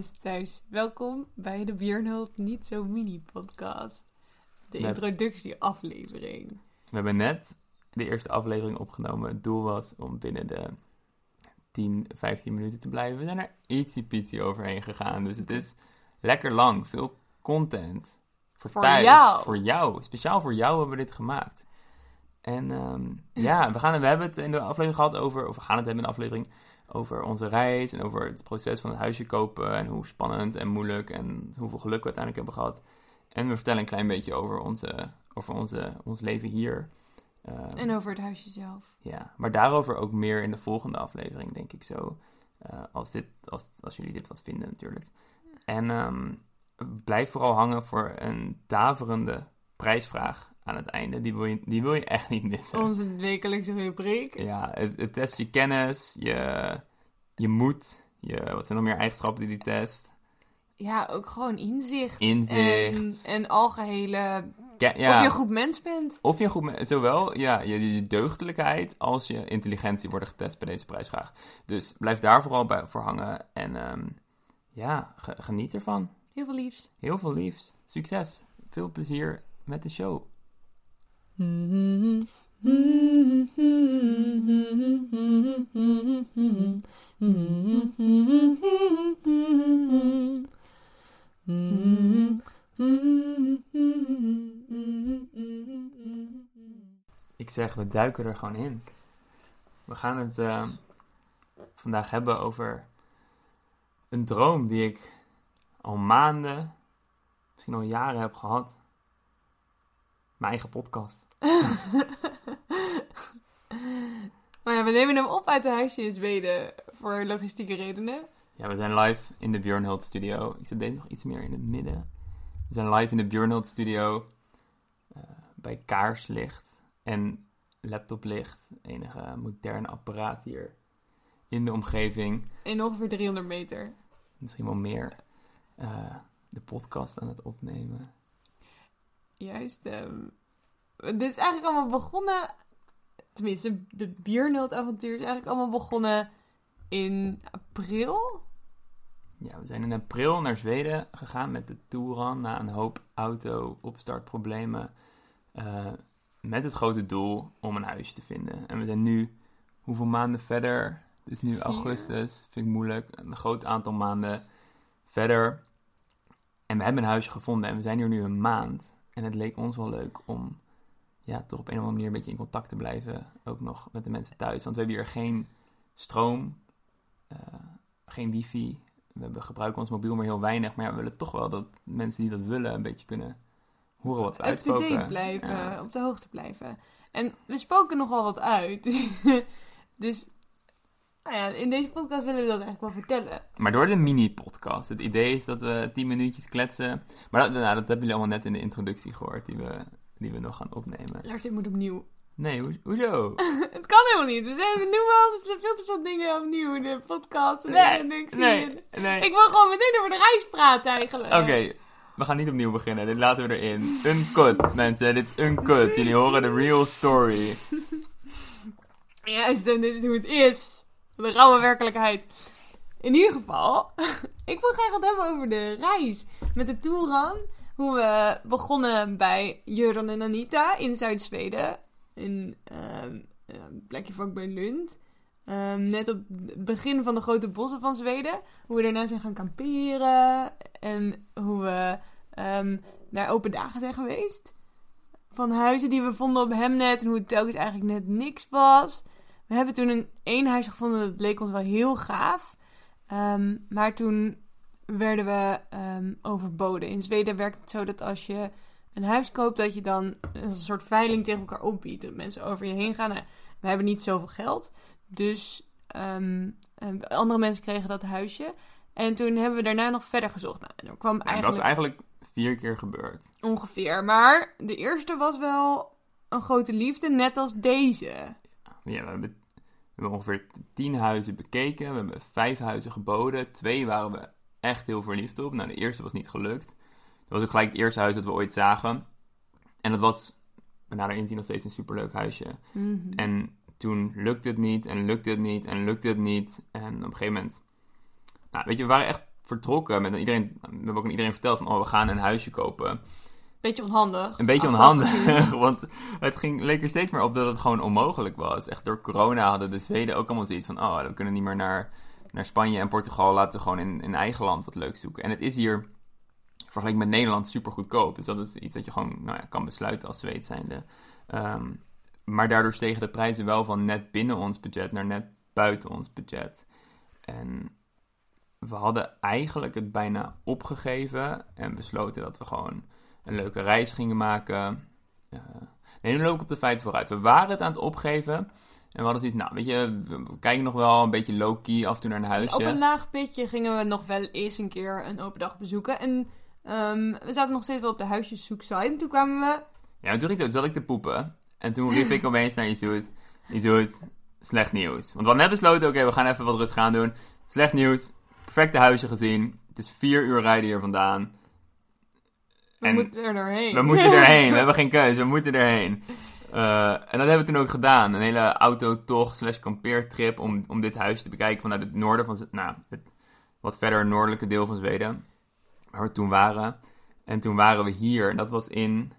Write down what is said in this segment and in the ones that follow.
mensen thuis. Welkom bij de Björnhult Niet Zo Mini podcast. De introductieaflevering. We hebben net de eerste aflevering opgenomen. Het doel was om binnen de 10, 15 minuten te blijven. We zijn er ietsie pietsie overheen gegaan. Dus het is lekker lang. Veel content. Voor, Voor thuis. jou. Voor jou. Speciaal voor jou hebben we dit gemaakt. En ehm, ja, we, gaan, we hebben het in de aflevering gehad over... Of we gaan het hebben in de aflevering over onze reis. En over het proces van het huisje kopen. En hoe spannend en moeilijk. En hoeveel geluk we uiteindelijk hebben gehad. En we vertellen een klein beetje over, onze, over onze, ons leven hier. Ehm, En over het huisje zelf. ja, maar daarover ook meer in de volgende aflevering, denk ik zo. Eh, als, dit, als, als jullie dit wat vinden, natuurlijk. En ehm, blijf vooral hangen voor een daverende prijsvraag aan het einde. Die wil je, die wil je echt niet missen. Onze wekelijkse rubriek. Ja, het, het test je kennis, je, je moed. Je, wat zijn nog meer eigenschappen die die test? Ja, ook gewoon inzicht. Inzicht. En, en algehele... Ke- Of je een goed mens bent. Of je goed, me- zowel ja, je, je deugdelijkheid als je intelligentie worden getest bij deze prijsvraag. Dus blijf daar vooral bij, voor hangen en ehm, ja, ge- geniet ervan. Heel veel liefs. Heel veel liefs. Succes. Veel plezier met de show. Ik zeg, we duiken er gewoon in. We gaan het ehm, vandaag hebben over een droom die ik al maanden, misschien al jaren heb gehad. Mijn eigen podcast. Maar ja, we nemen hem op uit het huisje in Zweden voor logistieke redenen. Ja, we zijn live in de Björnhult studio. Ik zet deze nog iets meer in het midden. We zijn live in de Björnhult studio. eh, bij kaarslicht en laptoplicht. Enige moderne apparaat hier in de omgeving. In ongeveer 300 meter. Misschien wel meer. eh, de podcast aan het opnemen. Juist. ehm, dit is eigenlijk allemaal begonnen. Tenminste, de Björnhult-avontuur is eigenlijk allemaal begonnen in april. Ja, we zijn in april naar Zweden gegaan met de Touran na een hoop auto-opstartproblemen. eh, met het grote doel om een huisje te vinden. En we zijn nu hoeveel maanden verder? Het is nu Vier. augustus, vind ik moeilijk. Een groot aantal maanden verder. En we hebben een huisje gevonden en we zijn hier nu een maand. En het leek ons wel leuk om ja, toch op een of andere manier een beetje in contact te blijven. Ook nog met de mensen thuis. Want we hebben hier geen stroom, eh, geen wifi. We gebruiken ons mobiel maar heel weinig. Maar ja, we willen toch wel dat mensen die dat willen een beetje kunnen horen wat we uitspoken. Up-to-date blijven, Ja. op de hoogte blijven. En we spoken nogal wat uit. dus nou ja, in deze podcast willen we dat eigenlijk wel vertellen. Maar door de mini-podcast. Het idee is dat we tien minuutjes kletsen. Maar dat, nou, dat hebben jullie allemaal net in de introductie gehoord, die we, die we nog gaan opnemen. Lars, dit moet opnieuw. Nee, ho- hoezo? Het kan helemaal niet. We, zijn, we noemen altijd veel te veel dingen opnieuw in de podcast. En Nee, introductie. nee, nee. Ik wil gewoon meteen over de reis praten eigenlijk. Oké, we gaan niet opnieuw beginnen. Dit laten we erin. Uncut, mensen. Dit is uncut. Jullie horen de real story. Juist, en dit is hoe het is. De rauwe werkelijkheid. In ieder geval, ik wil graag het hebben over de reis. Met de Touran. Hoe we begonnen bij Jöran en Anita in Zuid-Zweden. In ehm, een plekje vlak bij Lund. Ehm, net op het begin van de grote bossen van Zweden. Hoe we daarna zijn gaan kamperen. En hoe we naar open dagen zijn geweest. Van huizen die we vonden op Hemnet. En hoe het telkens eigenlijk net niks was. We hebben toen een één huis gevonden. Dat leek ons wel heel gaaf. Ehm, maar toen werden we ehm, overboden. In Zweden werkt het zo dat als je een huis koopt, dat je dan een soort veiling tegen elkaar opbiedt. Dat mensen over je heen gaan. Nou, we hebben niet zoveel geld. Dus ehm, eh, andere mensen kregen dat huisje. En toen hebben we daarna nog verder gezocht. Nou, en er kwam Ja, dat is eigenlijk vier keer gebeurd. ongeveer. Maar de eerste was wel een grote liefde, net als deze. Ja, we hebben, hebben ongeveer tien huizen bekeken. We hebben vijf huizen geboden. Twee waren we echt heel verliefd op. Nou, de eerste was niet gelukt. Dat was ook gelijk het eerste huis dat we ooit zagen. En dat was, we nader inzien, nog steeds een superleuk huisje. Mhm. En toen lukte het niet en lukte het niet en lukte het niet. En op een gegeven moment, nou weet je, we waren echt vertrokken. Met iedereen, we hebben ook aan iedereen verteld van, oh, we gaan een huisje kopen. Beetje onhandig. Een beetje onhandig, want het ging, leek er steeds meer op dat het gewoon onmogelijk was. Echt door corona hadden de Zweden ook allemaal zoiets van... oh, we kunnen niet meer naar, naar Spanje en Portugal, laten we gewoon in, in eigen land wat leuks zoeken. En het is hier, vergeleken met Nederland, super goedkoop. Dus dat is iets dat je gewoon nou ja, kan besluiten als Zweed zijnde. Ehm, maar daardoor stegen de prijzen wel van net binnen ons budget naar net buiten ons budget. En we hadden eigenlijk het bijna opgegeven en besloten dat we gewoon een leuke reis gingen maken. Eh, nee, nu loop ik op de feiten vooruit. We waren het aan het opgeven. En we hadden zoiets, nou, weet je, we kijken nog wel een beetje low-key af en toe naar een huisje. Op een laag pitje gingen we nog wel eens een keer een open dag bezoeken. En ehm, we zaten nog steeds wel op de huisjeszoeksite. En toen kwamen we... Ja, en toen toen zat ik te poepen. En toen riep ik opeens naar Izoet, Izoet, slecht nieuws. Want we hadden net besloten, oké, we gaan even wat rustig aan doen. Slecht nieuws, perfecte huisje gezien. Het is vier uur rijden hier vandaan. We En moeten er doorheen. We moeten erheen, we hebben geen keuze, we moeten erheen. Eh, en dat hebben we toen ook gedaan. Een hele autotocht slash kampeertrip om, om dit huisje te bekijken vanuit het noorden van... Nou, het wat verder noordelijke deel van Zweden. Waar we toen waren. En toen waren we hier. En dat was in...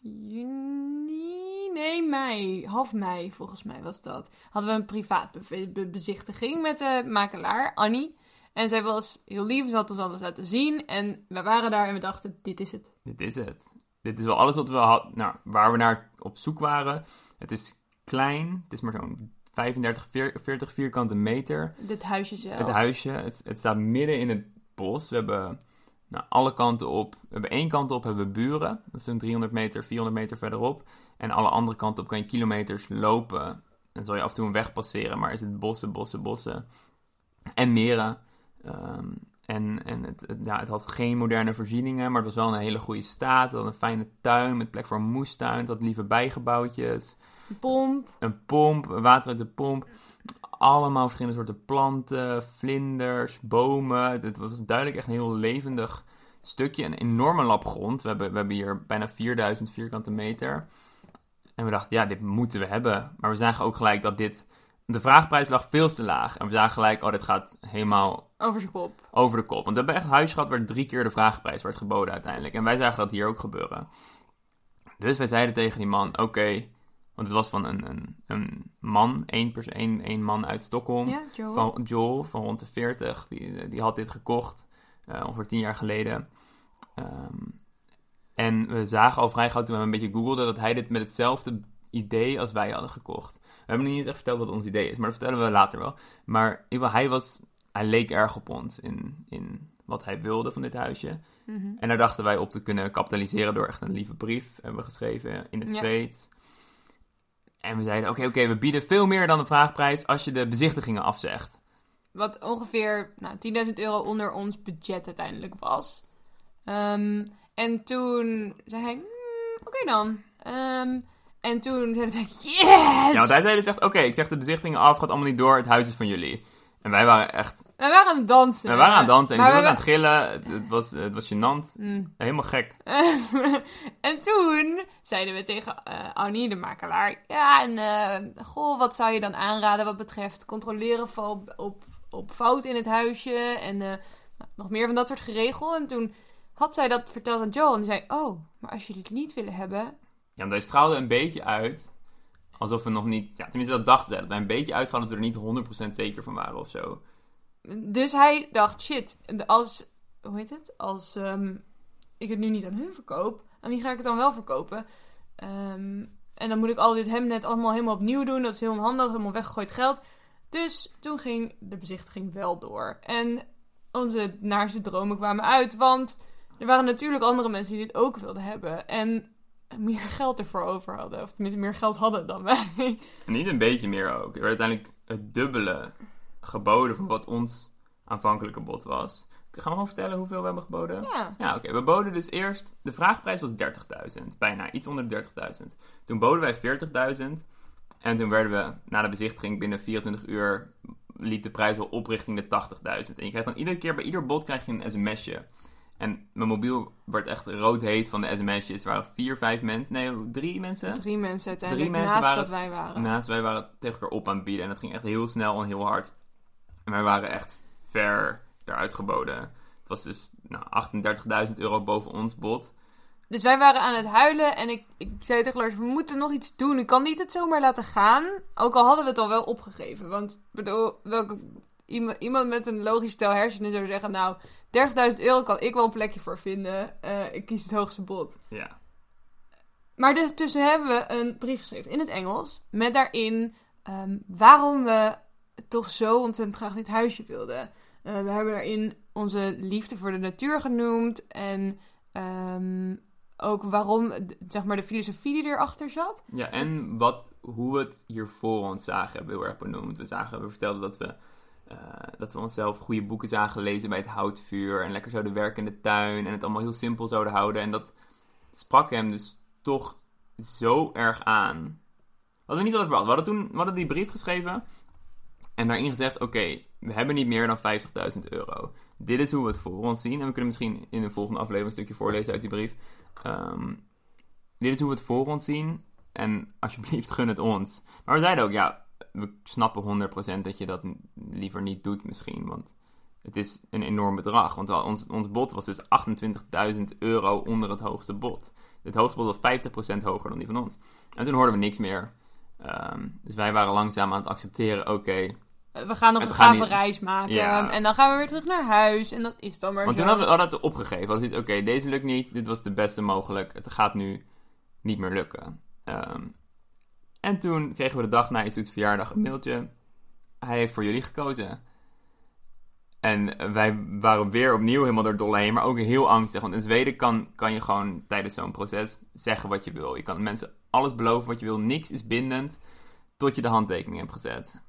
Juni? Nee, mei. Half mei volgens mij was dat. Hadden we een privaat be- be- bezichtiging met de makelaar, Annie. En zij was heel lief, ze had ons alles laten zien. En we waren daar en we dachten, dit is het. Dit is het. Dit is wel alles wat we had, nou, waar we naar op zoek waren. Het is klein. Het is maar zo'n 35, 40 vierkante meter. Dit huisje zelf. Het huisje, het, het staat midden in het bos. We hebben nou, alle kanten op. We hebben één kant op hebben we buren. Dat is zo'n 300 meter, 400 meter verderop. En alle andere kanten op kan je kilometers lopen. En zal je af en toe een weg passeren, maar is het bossen, bossen, bossen. En meren. Ehm, en en het, het- ja, het had geen moderne voorzieningen, maar het was wel een hele goede staat. Het had een fijne tuin met plek voor een moestuin. Het had lieve bijgebouwtjes Een pomp. een pomp, water uit de pomp. Allemaal verschillende soorten planten, vlinders, bomen. Het was duidelijk echt een heel levendig stukje. Een enorme lap grond. We hebben, we hebben hier bijna 4000 vierkante meter. En we dachten, ja, dit moeten we hebben. Maar we zagen ook gelijk dat dit... De vraagprijs lag veel te laag. En we zagen gelijk, oh, dit gaat helemaal Over zijn kop. over de kop. Want we hebben echt huis gehad waar drie keer de vraagprijs werd geboden uiteindelijk. En wij zagen dat hier ook gebeuren. Dus wij zeiden tegen die man, oké... want het was van een, een, een man, één, pers- één, één man uit Stockholm. Ja, Joe. Van Joel, van rond de 40. Die, die had dit gekocht, eh, ongeveer tien jaar geleden. Ehm, en we zagen al vrij gauw toen we een beetje googelden... dat hij dit met hetzelfde idee als wij hadden gekocht. We hebben niet eens echt verteld wat ons idee is, maar dat vertellen we later wel. Maar in ieder geval, hij, was, hij leek erg op ons in, in wat hij wilde van dit huisje. Mhm. En daar dachten wij op te kunnen kapitaliseren door echt een lieve brief. Hebben we geschreven in het Ja. Zweeds. En we zeiden, oké, oké, we bieden veel meer dan de vraagprijs als je de bezichtigingen afzegt. Wat ongeveer nou, 10.000 euro onder ons budget uiteindelijk was. Ehm, en toen zei hij, "Hmm, oké dan. Ehm, en toen zeiden we, yes! Ja, want hij zei dus echt, oké, ik zeg de bezichtigingen af, gaat allemaal niet door, het huis is van jullie. En wij waren echt, We waren aan het dansen. we waren aan het dansen en ik was we aan het gillen. Het, was, het was gênant. Mm. Helemaal gek. en toen zeiden we tegen eh Annie, de makelaar, ja, en eh, goh, wat zou je dan aanraden wat betreft controleren van op, op, op fout in het huisje en eh, nou, nog meer van dat soort geregel. En toen had zij dat verteld aan Joe en die zei, oh, maar als jullie het niet willen hebben, Ja, want hij straalde een beetje uit. Alsof we nog niet... Ja, tenminste, dat dachten zij. Dat wij een beetje uitstraalden dat we er niet 100% zeker van waren of zo. Dus hij dacht, shit, als, hoe heet het? Als ehm, ik het nu niet aan hun verkoop, aan wie ga ik het dan wel verkopen? Ehm, en dan moet ik al dit hemnet allemaal helemaal opnieuw doen. Dat is heel onhandig, helemaal weggegooid geld. Dus toen ging de bezichtiging wel door. En onze naarste dromen kwamen uit, want er waren natuurlijk andere mensen die dit ook wilden hebben. En meer geld ervoor over hadden. Of tenminste meer geld hadden dan wij. Niet een beetje meer ook. Er werd uiteindelijk het dubbele geboden van wat ons aanvankelijke bod was. Gaan we gewoon vertellen hoeveel we hebben geboden? Ja. Ja, oké. We boden dus eerst... De vraagprijs was 30.000. Bijna. Iets onder de 30.000. Toen boden wij 40.000. En toen werden we na de bezichtiging binnen 24 uur... liep de prijs al op richting de 80.000. En je krijgt dan iedere keer... Bij ieder bod krijg je een sms'je. En mijn mobiel werd echt roodheet van de sms'jes. Er waren vier, vijf mensen... Nee, drie mensen? Drie mensen uiteindelijk, Drie mensen naast waren- dat wij waren. Naast wij waren tegen elkaar op aan het bieden. En dat ging echt heel snel en heel hard. En wij waren echt ver eruit geboden. Het was dus nou, 38.000 euro boven ons bod. Dus wij waren aan het huilen en ik, ik zei tegen Lars, we moeten nog iets doen. Ik kan niet het zomaar laten gaan. Ook al hadden we het al wel opgegeven. Want bedoel, welke, iemand, iemand met een logisch stel hersenen zou zeggen, nou, 30.000 euro kan ik wel een plekje voor vinden. Eh, ik kies het hoogste bod. Ja. Maar dus, tussen hebben we een brief geschreven in het Engels. Met daarin ehm, waarom we toch zo ontzettend graag dit huisje wilden. Eh, we hebben daarin onze liefde voor de natuur genoemd. En ehm, ook waarom, zeg maar, de filosofie die erachter zat. Ja, en wat, hoe we het hier voor ons zagen, hebben we heel erg benoemd. We, zagen, we vertelden dat we, eh, dat we onszelf goede boeken zagen lezen bij het houtvuur. En lekker zouden werken in de tuin. En het allemaal heel simpel zouden houden. En dat sprak hem dus toch zo erg aan. Hadden we niet hadden verwacht. We hadden toen hadden die brief geschreven. En daarin gezegd, oké, we hebben niet meer dan 50.000 euro. Dit is hoe we het voor ons zien. En we kunnen misschien in een volgende aflevering een stukje voorlezen uit die brief. Ehm, dit is hoe we het voor ons zien. En alsjeblieft, gun het ons. Maar we zeiden ook, ja, we snappen 100% dat je dat liever niet doet misschien. Want het is een enorm bedrag. Want ons, ons bod was dus 28.000 euro onder het hoogste bod. Het hoogste bod was 50% hoger dan die van ons. En toen hoorden we niks meer. Ehm, dus wij waren langzaam aan het accepteren, oké. Eh, We gaan nog een gave niet- reis maken. Ja. En dan gaan we weer terug naar huis. En dat is dan maar Want zo. toen hadden we, hadden we het opgegeven. Zoiets, oké, deze lukt niet. Dit was de beste mogelijk. Het gaat nu niet meer lukken. Ehm, en toen kregen we de dag na Isoets verjaardag een mailtje. Hij heeft voor jullie gekozen. En wij waren weer opnieuw helemaal door dolle heen, maar ook heel angstig. Want in Zweden kan, kan je gewoon tijdens zo'n proces zeggen wat je wil. Je kan mensen alles beloven wat je wil. Niks is bindend tot je de handtekening hebt gezet.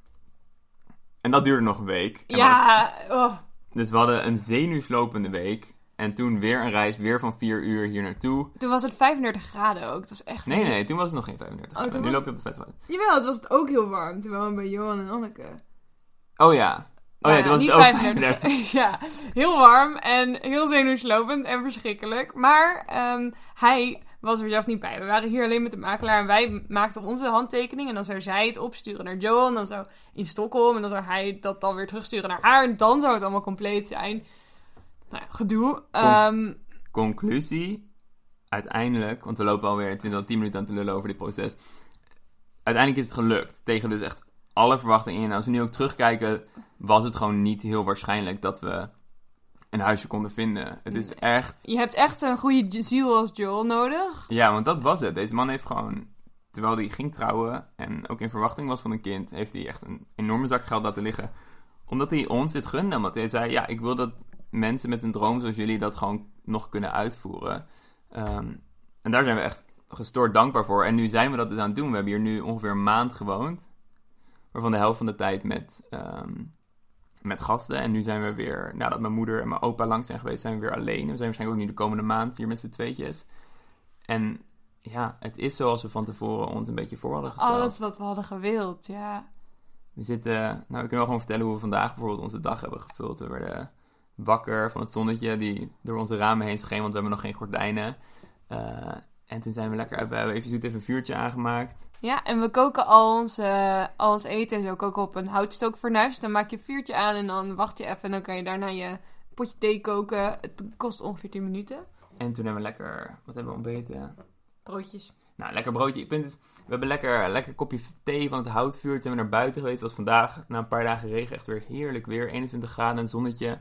En dat duurde nog een week. En Ja, oh. dus we hadden een zenuwslopende week. En toen weer een reis, weer van 4 uur hier naartoe. toen was het 35 graden ook. Het was echt... Nee, nee, toen was het nog geen 35 Oh, graden. toen Nu was- loop je op de vet Jawel, het was het ook heel warm. Terwijl we bij Johan en Anneke... Oh ja. Oh ja, Nou toen was het ook 35. 35. ja, heel warm en heel zenuwslopend en verschrikkelijk. Maar ehm, hij was er zelf niet bij. We waren hier alleen met de makelaar en wij maakten onze handtekening. En dan zou zij het opsturen naar Johan, dan zou in Stockholm. En dan zou hij dat dan weer terugsturen naar haar. En dan zou het allemaal compleet zijn. Nou ja, gedoe. Ehm, Conclusie. Uiteindelijk, want we lopen alweer 20 tot 10 minuten aan te lullen over dit proces. Uiteindelijk is het gelukt. Tegen dus echt alle verwachtingen in. Als we nu ook terugkijken, was het gewoon niet heel waarschijnlijk dat we een huisje konden vinden. Het is echt je hebt echt een goede ziel als Joel nodig. Ja, want dat was het. Deze man heeft gewoon, terwijl hij ging trouwen en ook in verwachting was van een kind, heeft hij echt een enorme zak geld laten liggen. Omdat hij ons dit gunde. Omdat hij zei, ja, ik wil dat mensen met een droom zoals jullie dat gewoon nog kunnen uitvoeren. Ehm, en daar zijn we echt gestoord dankbaar voor. En nu zijn we dat dus aan het doen. We hebben hier nu ongeveer een maand gewoond. Waarvan de helft van de tijd met, ehm, met gasten. En nu zijn we weer, nadat mijn moeder en mijn opa langs zijn geweest, zijn we weer alleen. We zijn waarschijnlijk ook nu de komende maand hier met z'n tweetjes. En ja, het is zoals we van tevoren ons een beetje voor hadden gesteld. Alles wat we hadden gewild, ja. We zitten, nou, we kunnen wel gewoon vertellen hoe we vandaag bijvoorbeeld onze dag hebben gevuld. We werden wakker van het zonnetje die door onze ramen heen scheen, want we hebben nog geen gordijnen. Eh, en toen zijn we lekker, we hebben even zoet even een vuurtje aangemaakt. Ja, en we koken al ons, al ons eten en zo koken op een houtstookfornuis. Dus dan maak je een vuurtje aan en dan wacht je even en dan kan je daarna je potje thee koken. Het kost ongeveer 10 minuten. En toen hebben we lekker, wat hebben we ontbeten? Broodjes. Nou, lekker broodje. Het punt is, we hebben lekker lekker kopje thee van het houtvuur. Toen zijn we naar buiten geweest. Het was vandaag, na een paar dagen regen, echt weer heerlijk weer. 21 graden, een zonnetje.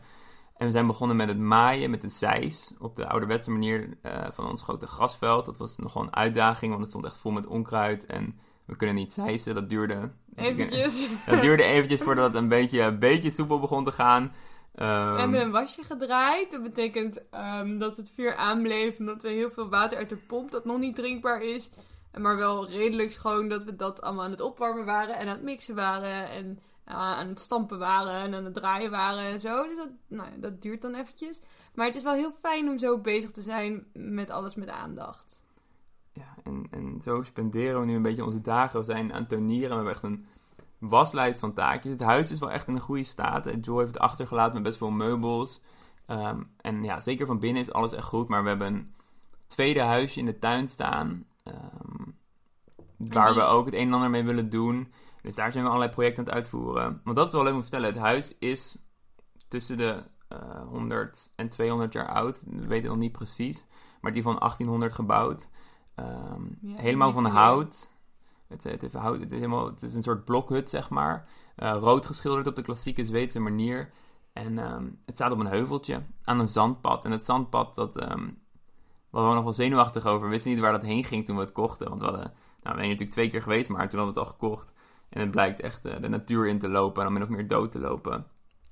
En we zijn begonnen met het maaien met de zeis. Op de ouderwetse manier eh, van ons grote grasveld. Dat was nogal een uitdaging, want het stond echt vol met onkruid. En we kunnen niet zeisen. Dat duurde... Eventjes. Dat duurde eventjes voordat het een beetje, een beetje soepel begon te gaan. Ehm, We hebben een wasje gedraaid. Dat betekent ehm, dat het vuur aanbleef. En dat we heel veel water uit de pomp dat nog niet drinkbaar is. Maar wel redelijk schoon dat we dat allemaal aan het opwarmen waren. En aan het mixen waren. En aan het stampen waren. En aan het draaien waren en zo. Dus dat, nou, dat duurt dan eventjes. Maar het is wel heel fijn om zo bezig te zijn met alles met aandacht. Ja, en, en zo spenderen we nu een beetje onze dagen. We zijn aan het tuinieren. We hebben echt een waslijst van taakjes. Het huis is wel echt in een goede staat. Eh, Joe heeft het achtergelaten met best veel meubels. Ehm, en ja, zeker van binnen is alles echt goed. Maar we hebben een tweede huisje in de tuin staan. ehm, waar die- we ook het een en ander mee willen doen. Dus daar zijn we allerlei projecten aan het uitvoeren. Want dat is wel leuk om te vertellen. Het huis is tussen de eh 100 en 200 jaar oud. We weten het nog niet precies. Maar die van 1800 gebouwd. Ehm, Ja, helemaal van hout. Het, het, heeft hout. het, is helemaal, het is een soort blokhut, zeg maar. Eh, rood geschilderd op de klassieke Zweedse manier. En ehm, het staat op een heuveltje aan een zandpad. En het zandpad, dat ehm we nog wel zenuwachtig over. We wisten niet waar dat heen ging toen we het kochten. Want we hadden, nou, we zijn natuurlijk twee keer geweest, maar toen hadden we het al gekocht. En het blijkt echt eh, de natuur in te lopen en dan min of meer dood te lopen.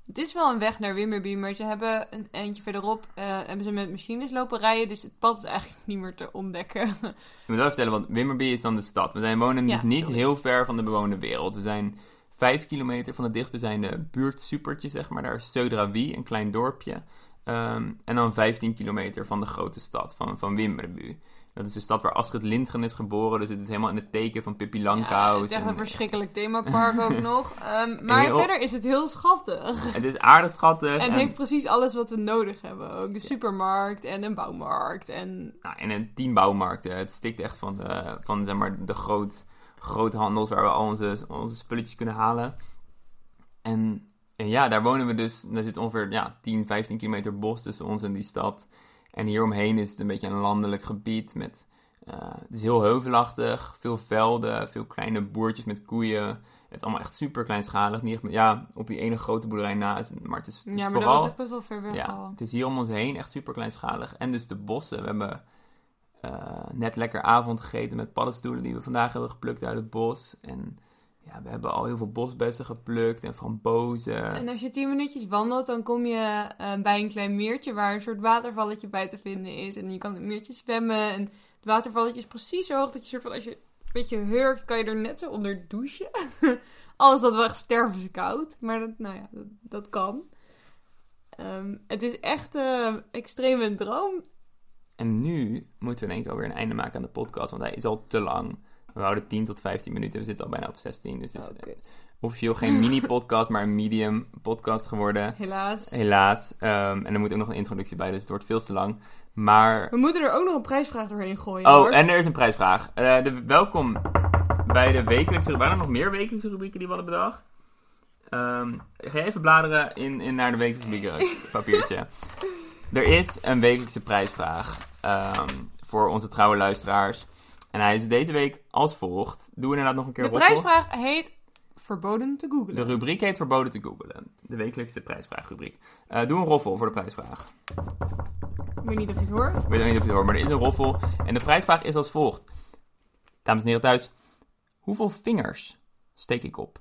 Het is wel een weg naar Wimmerby, maar ze hebben een eindje verderop eh, hebben ze met machines lopen rijden, dus het pad is eigenlijk niet meer te ontdekken. Ik moet wel vertellen, want Wimmerby is dan de stad. We zijn wonen Ja, dus niet sorry. heel ver van de bewoonde wereld. We zijn vijf kilometer van het dichtstbijzijnde buurt Supertje, zeg maar. Daar is Södra een klein dorpje. Ehm, en dan 15 kilometer van de grote stad, van, van Wimmerby. Dat is de stad waar Astrid Lindgren is geboren. Dus het is helemaal in het teken van Pippi Ja, Langkous. het is echt en- een verschrikkelijk themapark ook nog. Ehm, maar heel- verder is het heel schattig. Het is aardig schattig. En heeft precies alles wat we nodig hebben. Ook een supermarkt en een bouwmarkt. En Nou, en een tien bouwmarkten. Het stikt echt van, de, van zeg maar, de groot, groothandels waar we al onze, onze spulletjes kunnen halen. En, en ja, daar wonen we dus. Er zit ongeveer ja, 10, 15 kilometer bos tussen ons en die stad. En hieromheen is het een beetje een landelijk gebied. Met, eh, het is heel heuvelachtig, veel velden, veel kleine boertjes met koeien. Het is allemaal echt super kleinschalig. Niet echt, ja, op die ene grote boerderij na. is het- Maar het is, het is ja, maar vooral... dat was echt best wel ver weg Ja, al. het is hier om ons heen echt super kleinschalig. En dus de bossen. We hebben eh, net lekker avond gegeten met paddenstoelen die we vandaag hebben geplukt uit het bos. En ja, we hebben al heel veel bosbessen geplukt en frambozen. En als je tien minuutjes wandelt, dan kom je eh, bij een klein meertje waar een soort watervalletje bij te vinden is. En je kan in het meertje zwemmen. En het watervalletje is precies zo hoog dat je soort van, als je een beetje hurkt, kan je er net zo onder douchen. Alles dat wel echt stervenskoud. Maar dat, nou ja, dat, dat kan. Ehm, het is echt eh extreem een droom. En nu moeten we denk ik alweer een einde maken aan de podcast, want hij is al te lang. We houden 10 tot 15 minuten, we zitten al bijna op 16. Dus het is Oh, kut. officieel geen mini-podcast, maar een medium podcast geworden. Helaas. Helaas. Ehm, en er moet ook nog een introductie bij, dus het wordt veel te lang. Maar We moeten er ook nog een prijsvraag doorheen gooien. Oh, hoor. en er is een prijsvraag. Eh, de, welkom bij de wekelijkse... Waren er nog meer wekelijkse rubrieken die we hadden bedacht? Ehm, ga even bladeren in, in naar de wekelijkse rubrieken papiertje. er is een wekelijkse prijsvraag ehm, voor onze trouwe luisteraars. En hij is deze week als volgt. Doe inderdaad nog een keer De prijsvraag heet Verboden te googlen. De rubriek heet Verboden te googelen. De wekelijkse prijsvraagrubriek. Eh doe een roffel voor de prijsvraag. Ik weet niet of je het hoort. Ik weet ook niet of je het hoort, maar er is een roffel. En de prijsvraag is als volgt. Dames en heren thuis, hoeveel vingers steek ik op?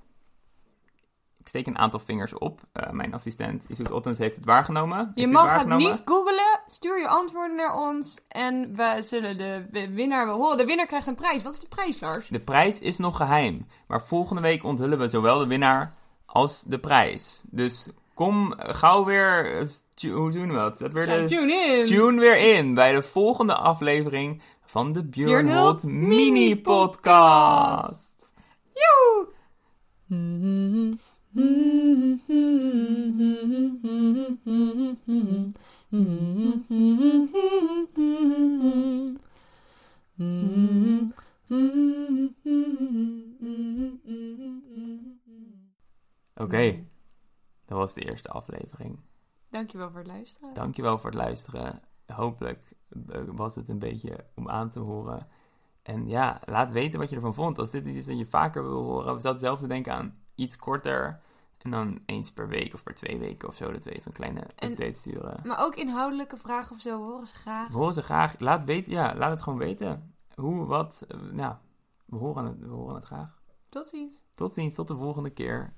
Ik steek een aantal vingers op. Eh, mijn assistent Isoet Ottens heeft het waargenomen. Je mag het waargenomen? niet googlen. Stuur je antwoorden naar ons. En we zullen de wi- winnaar horen. De winnaar krijgt een prijs. Wat is de prijs, Lars? De prijs is nog geheim. Maar volgende week onthullen we zowel de winnaar als de prijs. Dus kom gauw weer... eh, Hoe doen we dat? Zet weer de... tune in. Tune weer in bij de volgende aflevering van de Björn Mini Podcast. Joe! Oké, dat was de eerste aflevering. Dankjewel voor het luisteren. Dankjewel voor het luisteren. Hopelijk eh, was het een beetje om aan te horen. En ja, laat weten wat je ervan vond. Als dit iets is dat je vaker wil horen. We zaten zelf te denken aan iets korter. En dan eens per week of per twee weken of zo. Dat we even een kleine En- update sturen. Maar ook inhoudelijke vragen of zo horen ze graag. We horen ze graag. Laat, weten, ja, laat het gewoon weten. Hoe, wat. eh, nou, we horen het, we horen het graag. Tot ziens. Tot ziens, tot de volgende keer.